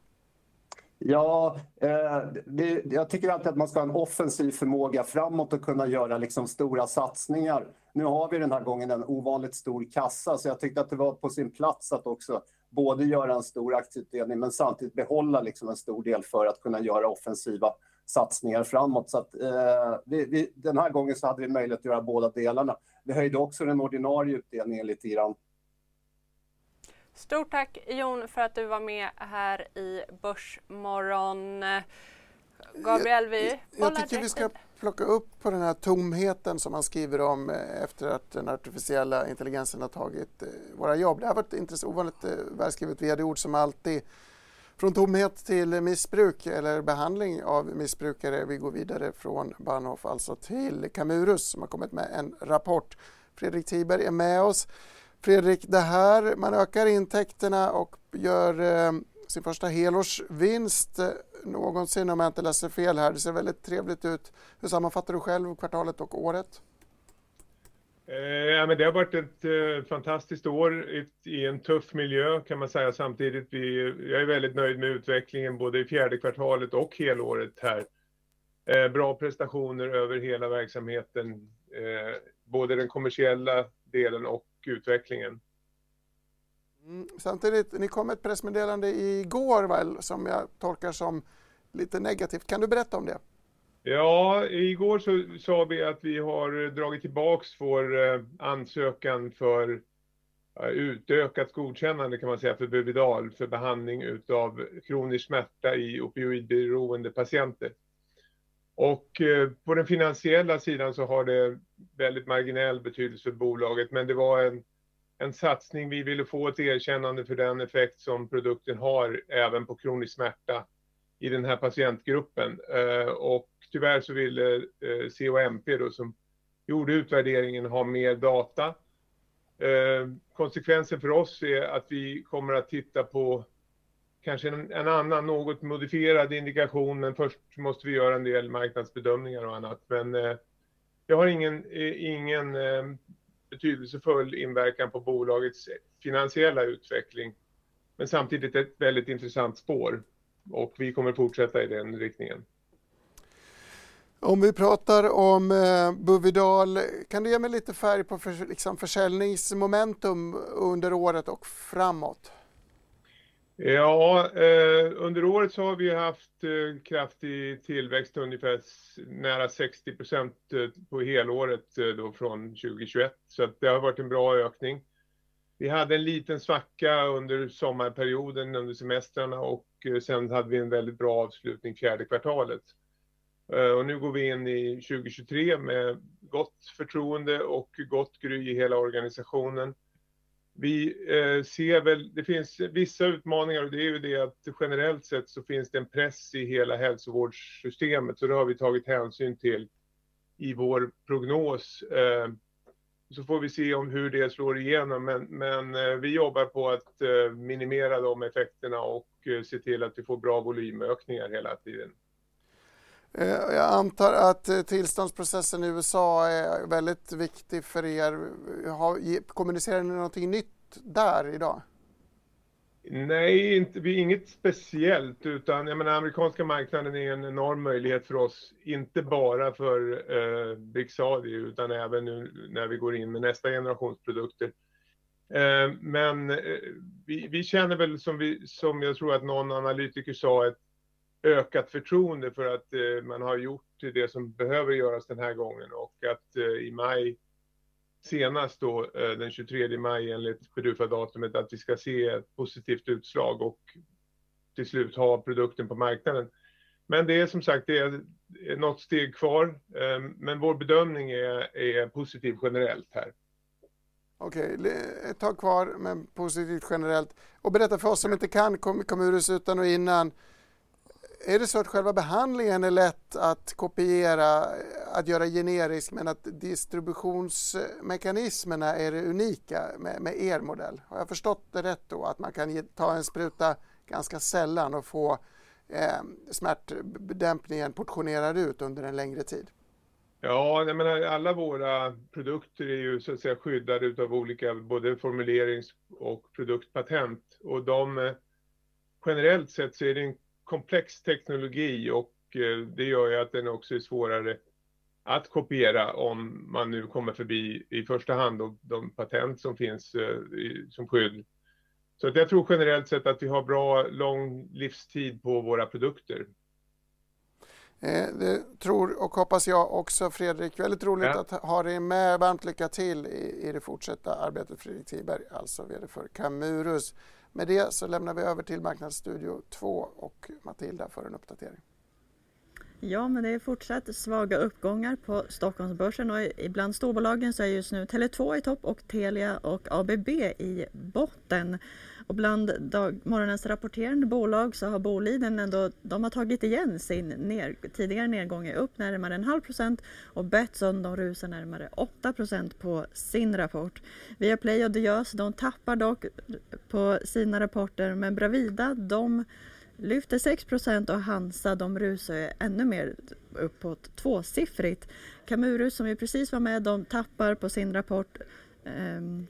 Ja, eh, det, jag tycker alltid att man ska ha en offensiv förmåga framåt och kunna göra liksom stora satsningar. Nu har vi den här gången en ovanligt stor kassa, så jag tyckte att det var på sin plats att också både göra en stor aktieutdelning men samtidigt behålla liksom en stor del för att kunna göra offensiva satsningar framåt. Så att, eh, vi, vi, den här gången så hade vi möjlighet att göra båda delarna. Vi höjde också den ordinarie utdelningen lite grann. Stort tack Jon för att du var med här i Börsmorgon. Gabriel, vi Jag, jag tycker vi ska plocka upp på den här tomheten som man skriver om eh, efter att den artificiella intelligensen har tagit eh, våra jobb. Det har varit ett ovanligt välskrivet vd-ord som alltid från tomhet till missbruk eller behandling av missbrukare. Vi går vidare från Bahnhof alltså till Camurus som har kommit med en rapport. Fredrik Tiberg är med oss. Fredrik, det här, man ökar intäkterna och gör eh, sin första helårsvinst eh, någonsin om jag inte läser fel här. Det ser väldigt trevligt ut. Hur sammanfattar du själv kvartalet och året? Eh, ja, men det har varit ett eh, fantastiskt år i en tuff miljö kan man säga samtidigt. Vi, jag är väldigt nöjd med utvecklingen både i fjärde kvartalet och helåret här. Eh, bra prestationer över hela verksamheten, eh, både den kommersiella delen och utvecklingen. Mm, samtidigt, ni kom ett pressmeddelande igår väl, som jag tolkar som lite negativt. Kan du berätta om det? Ja, igår så sa vi att vi har dragit tillbaks vår eh, ansökan för utökat godkännande kan man säga för Buvidal för behandling utav kronisk smärta i opioidberoende patienter. Och eh, på den finansiella sidan så har det väldigt marginell betydelse för bolaget men det var en, en satsning. Vi ville få ett erkännande för den effekt som produkten har även på kronisk smärta i den här patientgruppen. Eh, och tyvärr så ville eh, COMP då som gjorde utvärderingen ha mer data. Eh, konsekvensen för oss är att vi kommer att titta på kanske en, en, annan något modifierad indikation men först måste vi göra en del marknadsbedömningar och annat. Men eh, det har ingen, eh, ingen eh, betydelsefull inverkan på bolagets finansiella utveckling. Men samtidigt ett väldigt intressant spår och vi kommer fortsätta i den riktningen. Om vi pratar om eh, Buvidal, kan du ge mig lite färg på för, liksom försäljningsmomentum under året och framåt? Ja, eh, under året så har vi haft eh, kraftig tillväxt, ungefär nära 60 procent eh, på helåret eh, då från 2021. Så det har varit en bra ökning. Vi hade en liten svacka under sommarperioden, under semestrarna och eh, sen hade vi en väldigt bra avslutning fjärde kvartalet. Eh, och nu går vi in i 2023 med gott förtroende och gott gry i hela organisationen. Vi eh, ser väl, det finns vissa utmaningar och det är ju det att generellt sett så finns det en press i hela hälsovårdssystemet så det har vi tagit hänsyn till i vår prognos. Eh, så får vi se om hur det slår igenom men, men eh, vi jobbar på att eh, minimera de effekterna och se till att vi får bra volymökningar hela tiden. Eh, jag antar att eh, tillståndsprocessen i USA är väldigt viktig för er. Kommunicerar ni någonting nytt där idag? Nej, inte, vi inget speciellt utan jag menar, amerikanska marknaden är en enorm möjlighet för oss. Inte bara för eh, Brixadi utan även nu när vi går in med nästa generations produkter. Eh, men eh, vi, vi, känner väl som, vi, som jag tror att någon analytiker sa ett ökat förtroende för att eh, man har gjort det som behöver göras den här gången och att eh, i maj senast då eh, den 23 maj enligt Pedufa-datumet att vi ska se ett positivt utslag och till slut ha produkten på marknaden. Men det är som sagt det är något steg kvar, eh, men vår bedömning är, är positiv generellt här. Okej, okay, ett tag kvar men positivt generellt. Och berätta för oss som inte kan Camurus utan och innan är det så att själva behandlingen är lätt att kopiera, att göra generisk, men att distributionsmekanismerna är det unika med, med er modell? Har jag förstått det rätt då, att man kan ta en spruta ganska sällan och få eh, smärtdämpningen portionerad ut under en längre tid? Ja, jag menar, alla våra produkter är ju så att säga skyddade av olika både formulerings och produktpatent och de eh, generellt sett så är det en komplex teknologi och eh, det gör ju att den också är svårare att kopiera om man nu kommer förbi i första hand de, de patent som finns eh, som skydd. Så att jag tror generellt sett att vi har bra lång livstid på våra produkter. Eh, det tror och hoppas jag också Fredrik. Väldigt roligt ja. att ha dig med. Varmt lycka till i, i det fortsatta arbetet Fredrik Tiberg, alltså VD för Camurus. Med det så lämnar vi över till Marknadsstudio 2 och Matilda för en uppdatering. Ja, men det är fortsatt svaga uppgångar på Stockholmsbörsen och ibland storbolagen så är just nu Tele2 i topp och Telia och ABB i botten. Och bland dag, morgonens rapporterande bolag så har Boliden ändå de har tagit igen sin ner, tidigare nedgång är upp närmare en halv procent och Betsson de rusar närmare 8 procent på sin rapport. Viaplay och Diös de tappar dock på sina rapporter men Bravida de lyfter 6 procent och Hansa de rusar ännu mer uppåt tvåsiffrigt. Camurus som ju precis var med de tappar på sin rapport um,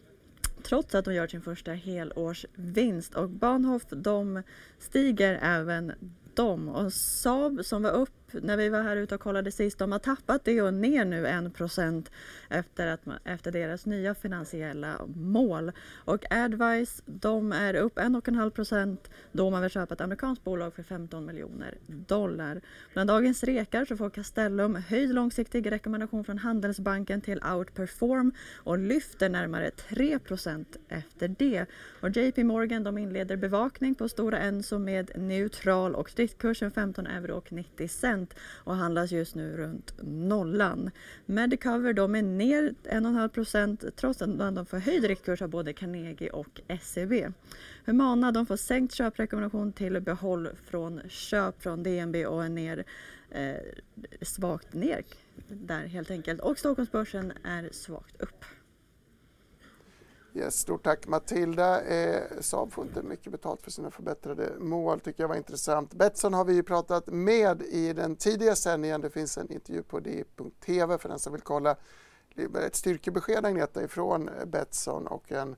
trots att de gör sin första helårsvinst. Och Bahnhof de stiger även de. Och Saab som var upp när vi var här ute och kollade sist, de har tappat det och ner nu 1 efter, att efter deras nya finansiella mål. Och Advice, de är upp 1,5 procent då man vill köpa ett amerikanskt bolag för 15 miljoner dollar. Bland dagens rekar så får Castellum höjd långsiktig rekommendation från Handelsbanken till outperform och lyfter närmare 3% efter det. Och JP Morgan de inleder bevakning på Stora Enso med neutral och striktkursen 15 euro och 90 cent och handlas just nu runt nollan. Medicover de är ner 1,5 procent trots att de får höjd riktkurs av både Carnegie och SEB. Humana de får sänkt köprekommendation till behåll från köp från DNB och är ner eh, svagt ner där helt enkelt. Och Stockholmsbörsen är svagt upp. Yes, stort tack Matilda. Eh, Saab får inte mycket betalt för sina förbättrade mål, tycker jag var intressant. Betsson har vi ju pratat med i den tidiga sändningen. Det finns en intervju på di.tv för den som vill kolla. Det är ett styrkebesked Agneta ifrån Betsson och en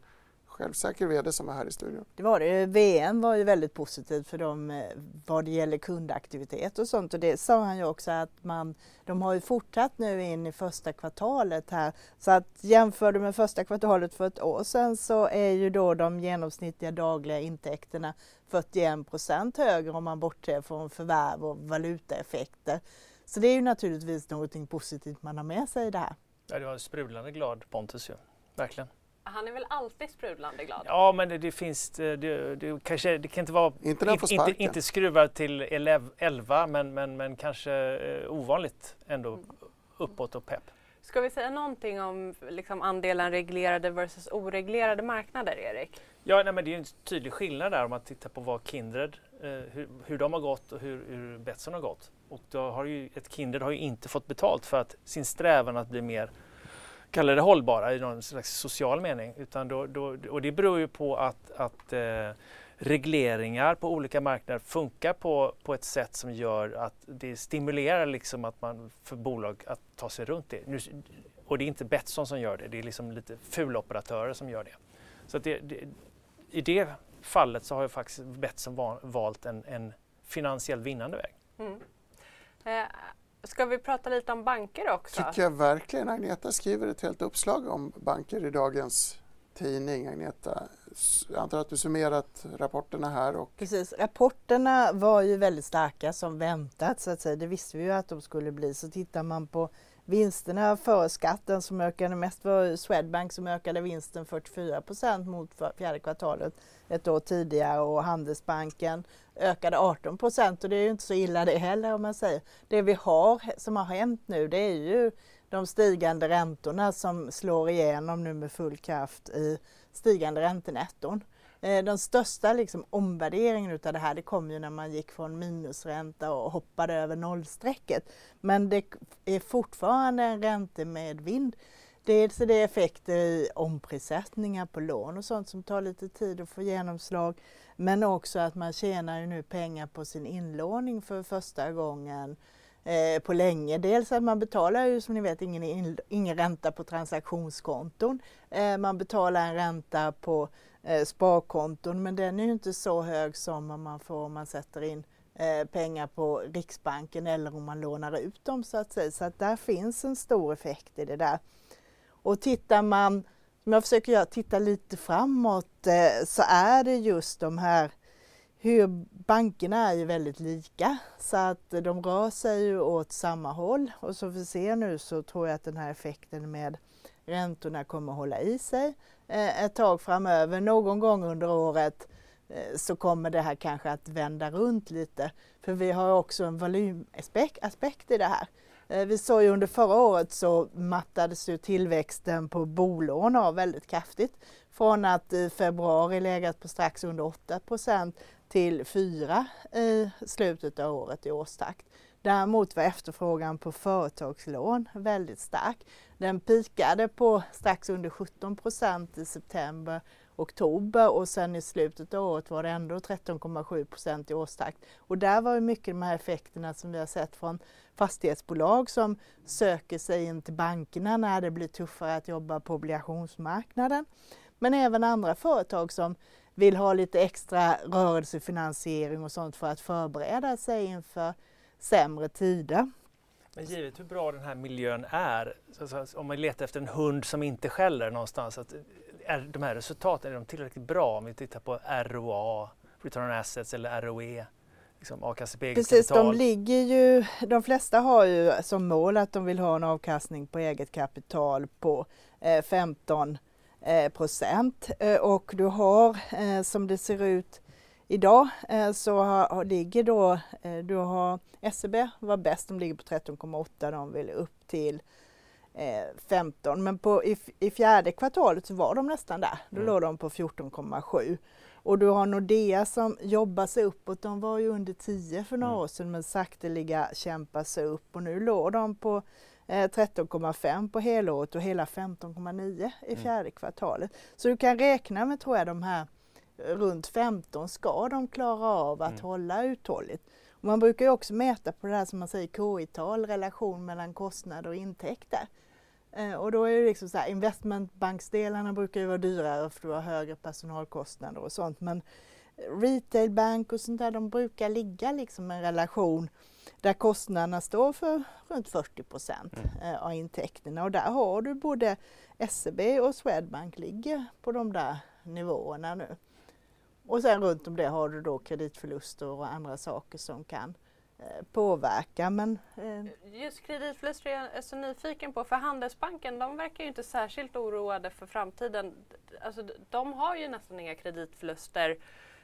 självsäker VD som var här i studion. Det var det. VM var ju väldigt positivt för dem eh, vad det gäller kundaktivitet och sånt och det sa han ju också att man, de har ju fortsatt nu in i första kvartalet här så att jämför du med första kvartalet för ett år sedan så är ju då de genomsnittliga dagliga intäkterna 41 procent högre om man bortser från förvärv och valutaeffekter. Så det är ju naturligtvis någonting positivt man har med sig i det här. Ja, du har sprudlande glad Pontus ju, verkligen. Han är väl alltid sprudlande glad? Ja, men det, det finns... Det, det, kanske, det kan inte vara... Inte, in, inte, inte skruva till 11, men, men, men kanske eh, ovanligt ändå mm. uppåt och pepp. Ska vi säga någonting om liksom, andelen reglerade versus oreglerade marknader, Erik? Ja, nej, men det är en tydlig skillnad där om man tittar på vad Kindred, eh, hur, hur de har gått och hur, hur Betsson har gått. Och då har ju, ett Kindred har ju inte fått betalt för att sin strävan att bli mer kalla det hållbara i någon slags social mening. Utan då, då, och det beror ju på att, att eh, regleringar på olika marknader funkar på, på ett sätt som gör att det stimulerar liksom att man för bolag att ta sig runt det. Nu, och det är inte Betsson som gör det, det är liksom lite fuloperatörer som gör det. Så det, det, i det fallet så har ju faktiskt Betsson valt en, en finansiellt vinnande väg. Mm. Eh, ska vi prata lite om banker också? tycker jag verkligen. Agneta skriver ett helt uppslag om banker i dagens tidning. Agneta, jag antar att du summerat rapporterna här. Och... Precis, rapporterna var ju väldigt starka som väntat så att säga. Det visste vi ju att de skulle bli. Så tittar man på vinsterna före skatten som ökade mest var Swedbank som ökade vinsten 44 procent mot fjärde kvartalet ett år tidigare och Handelsbanken ökade 18 procent och det är ju inte så illa det heller om man säger. Det vi har som har hänt nu det är ju de stigande räntorna som slår igenom nu med full kraft i stigande räntenetton. Eh, den största liksom omvärderingen utav det här det kom ju när man gick från minusränta och hoppade över nollstrecket. Men det är fortfarande en räntemedvind. Dels är det effekter i omprissättningar på lån och sånt som tar lite tid att få genomslag. Men också att man tjänar ju nu pengar på sin inlåning för första gången eh, på länge. Dels att man betalar ju som ni vet ingen, ingen ränta på transaktionskonton. Eh, man betalar en ränta på Eh, sparkonton men den är ju inte så hög som om man får om man sätter in eh, pengar på Riksbanken eller om man lånar ut dem så att säga. Så att där finns en stor effekt i det där. Och tittar man, som jag försöker göra, titta lite framåt eh, så är det just de här hur bankerna är ju väldigt lika så att de rör sig ju åt samma håll och som vi ser nu så tror jag att den här effekten med räntorna kommer att hålla i sig Eh, ett tag framöver. Någon gång under året eh, så kommer det här kanske att vända runt lite. För vi har också en volymaspekt i det här. Eh, vi såg ju under förra året så mattades ju tillväxten på bolån av väldigt kraftigt. Från att i februari legat på strax under 8% till 4 i slutet av året i årstakt. Däremot var efterfrågan på företagslån väldigt stark. Den pikade på strax under 17 procent i september oktober och sen i slutet av året var det ändå 13,7 procent i årstakt. Och där var ju mycket de här effekterna som vi har sett från fastighetsbolag som söker sig in till bankerna när det blir tuffare att jobba på obligationsmarknaden. Men även andra företag som vill ha lite extra rörelsefinansiering och sånt för att förbereda sig inför sämre tider. Men givet hur bra den här miljön är, alltså om man letar efter en hund som inte skäller någonstans, att är de här resultaten är de tillräckligt bra om vi tittar på ROA, Return on Assets eller ROE? Liksom avkastning Precis, kapital. de ligger ju, de flesta har ju som mål att de vill ha en avkastning på eget kapital på eh, 15 eh, procent eh, och du har eh, som det ser ut Idag eh, så har, ligger då, eh, du har SEB var bäst, de ligger på 13,8, de vill upp till 15 men på, i, i fjärde kvartalet så var de nästan där, då mm. låg de på 14,7. Och du har Nordea som jobbar sig uppåt, de var ju under 10 för några mm. år sedan men sakteliga kämpar sig upp och nu låg de på 13,5 på helåret och hela 15,9 i mm. fjärde kvartalet. Så du kan räkna med, tror jag, de här runt 15 ska de klara av att mm. hålla uthålligt. Och man brukar ju också mäta på det här som man säger KI-tal, relation mellan kostnader och intäkter. Eh, och då är det liksom så här, investmentbanksdelarna brukar ju vara dyrare för du har högre personalkostnader och sånt. Men retailbank och sånt där, de brukar ligga liksom en relation där kostnaderna står för runt 40 procent mm. Eh, av intäkterna och där har du både SEB och Swedbank ligger på de där nivåerna nu. Och sen runt om det har du då kreditförluster och andra saker som kan eh, påverka. Men, eh. Just kreditförluster är jag så nyfiken på för Handelsbanken de verkar ju inte särskilt oroade för framtiden. Alltså, de har ju nästan inga kreditförluster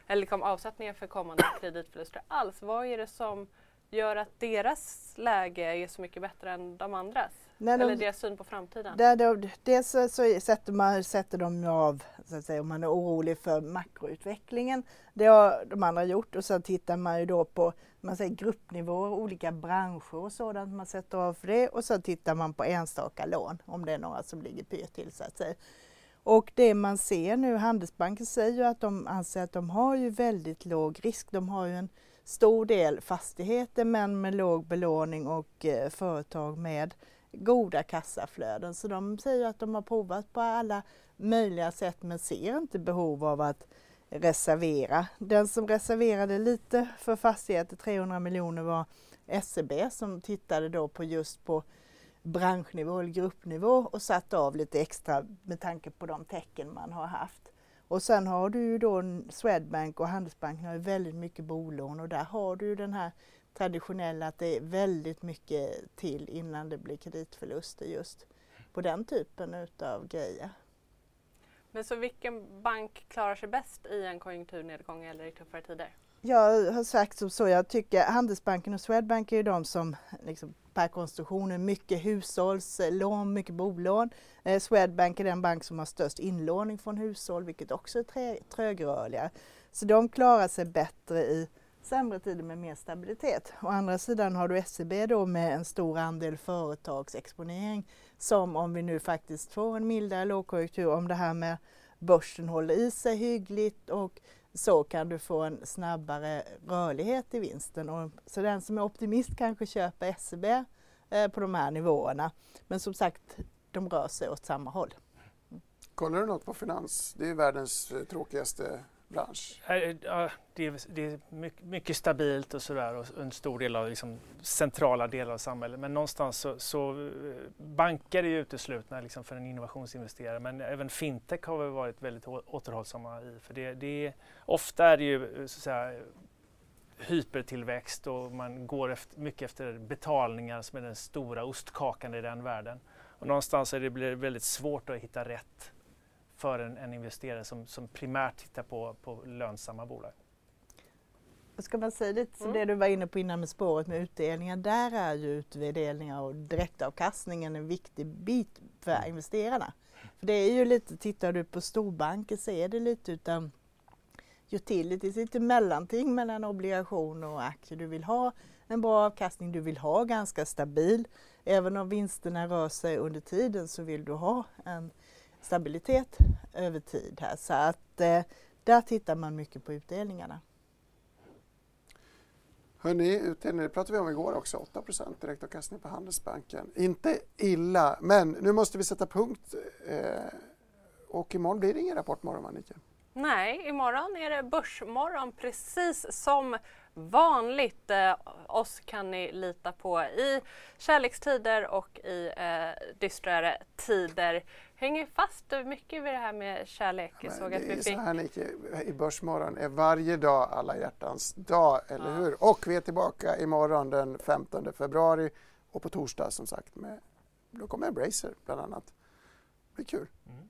eller liksom avsättningar för kommande *coughs* kreditförluster alls. Vad är det som gör att deras läge är så mycket bättre än de andras? När de, Eller deras syn på framtiden? Där de, dels så, så sätter, man, sätter de av, så att säga, om man är orolig för makroutvecklingen. Det har de andra gjort och så tittar man ju då på man säger gruppnivåer, olika branscher och sådant. Man sätter av för det och så tittar man på enstaka lån om det är några som ligger pyrt till så att säga. Och det man ser nu, Handelsbanken säger ju att de anser att de har ju väldigt låg risk. De har ju en stor del fastigheter men med låg belåning och eh, företag med goda kassaflöden. Så de säger att de har provat på alla möjliga sätt men ser inte behov av att reservera. Den som reserverade lite för fastigheter, 300 miljoner, var SEB som tittade då på just på branschnivå eller gruppnivå och satt av lite extra med tanke på de tecken man har haft. Och sen har du ju då Swedbank och Handelsbanken har ju väldigt mycket bolån och där har du ju den här traditionella att det är väldigt mycket till innan det blir kreditförluster just på den typen utav grejer. Men så vilken bank klarar sig bäst i en konjunkturnedgång eller i tuffare tider? Jag har sagt som så, jag tycker Handelsbanken och Swedbank är ju de som liksom per konstruktion är mycket hushållslån, mycket bolån. Eh, Swedbank är den bank som har störst inlåning från hushåll vilket också är trögrörliga. Så de klarar sig bättre i sämre tider med mer stabilitet. Å andra sidan har du SEB då med en stor andel företagsexponering som om vi nu faktiskt får en mildare lågkonjunktur, om det här med börsen håller i sig hyggligt och så kan du få en snabbare rörlighet i vinsten. Och, så den som är optimist kanske köper SEB eh, på de här nivåerna. Men som sagt, de rör sig åt samma håll. Kollar du något på finans? Det är världens eh, tråkigaste bransch? Eh, eh, ja, det, är, det är mycket, stabilt och sådär och en stor del av liksom, centrala delar av samhället. Men någonstans så, så eh, banker är ju uteslutna liksom, för en innovationsinvesterare men även fintech har vi varit väldigt återhållsamma i. För det, det är, ofta är det ju så att säga, hypertillväxt och man går efter, mycket efter betalningar som är den stora ostkakan i den världen. Och någonstans är det blir väldigt svårt att hitta rätt för en, en investerare som, som primärt tittar på, på lönsamma bolag. Ska man säga lite som mm. det du var inne på innan med spåret med utdelningar. Där är ju utdelningar och direktavkastningen en viktig bit för mm. investerarna. För det är ju lite, tittar du på storbanker så är det lite utan utilities, lite mellanting mellan obligation och aktier. Du vill ha en bra avkastning, du vill ha ganska stabil. Även om vinsterna rör sig under tiden så vill du ha en stabilitet över tid här. Så att eh, där tittar man mycket på utdelningarna. Hörni, utdelning, det pratade vi om igår också, 8% direktavkastning på Handelsbanken. Inte illa, men nu måste vi sätta punkt. Eh, och imorgon blir det ingen Rapportmorgon, Annika? Nej, imorgon är det Börsmorgon precis som vanligt. Eh, oss kan ni lita på i kärlekstider och i eh, dystrare tider hänger fast mycket vid det här med kärlek. Men såg det att vi är fick... så här Nike, i Börsmorgon är varje dag alla hjärtans dag, eller ja. hur? Och vi är tillbaka imorgon den 15 februari och på torsdag som sagt med, då kommer Embracer bland annat. Det blir kul. Mm.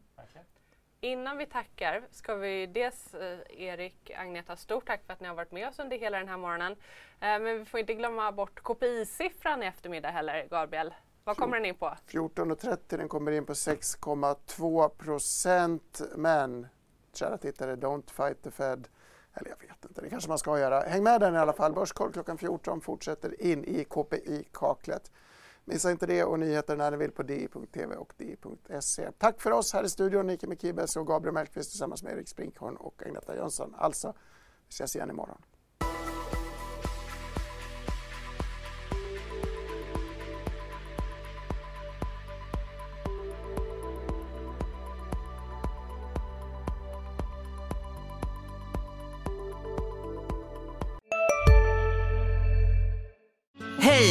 Innan vi tackar ska vi dels eh, Erik, Agneta, stort tack för att ni har varit med oss under hela den här morgonen. Eh, men vi får inte glömma bort KPI-siffran i eftermiddag heller, Gabriel. Vad kommer den in på? 14.30, den kommer in på 6,2 procent. Men kära tittare, don't fight the Fed. Eller jag vet inte, det kanske man ska göra. Häng med den i alla fall. Börskoll klockan 14 fortsätter in i KPI-kaklet. Missa inte det och nyheter när ni vill på di.tv och di.se. Tack för oss här i studion, Nike Mekibes och Gabriel Mellqvist tillsammans med Erik Sprinkhorn och Agneta Jönsson. Alltså, vi ses igen imorgon.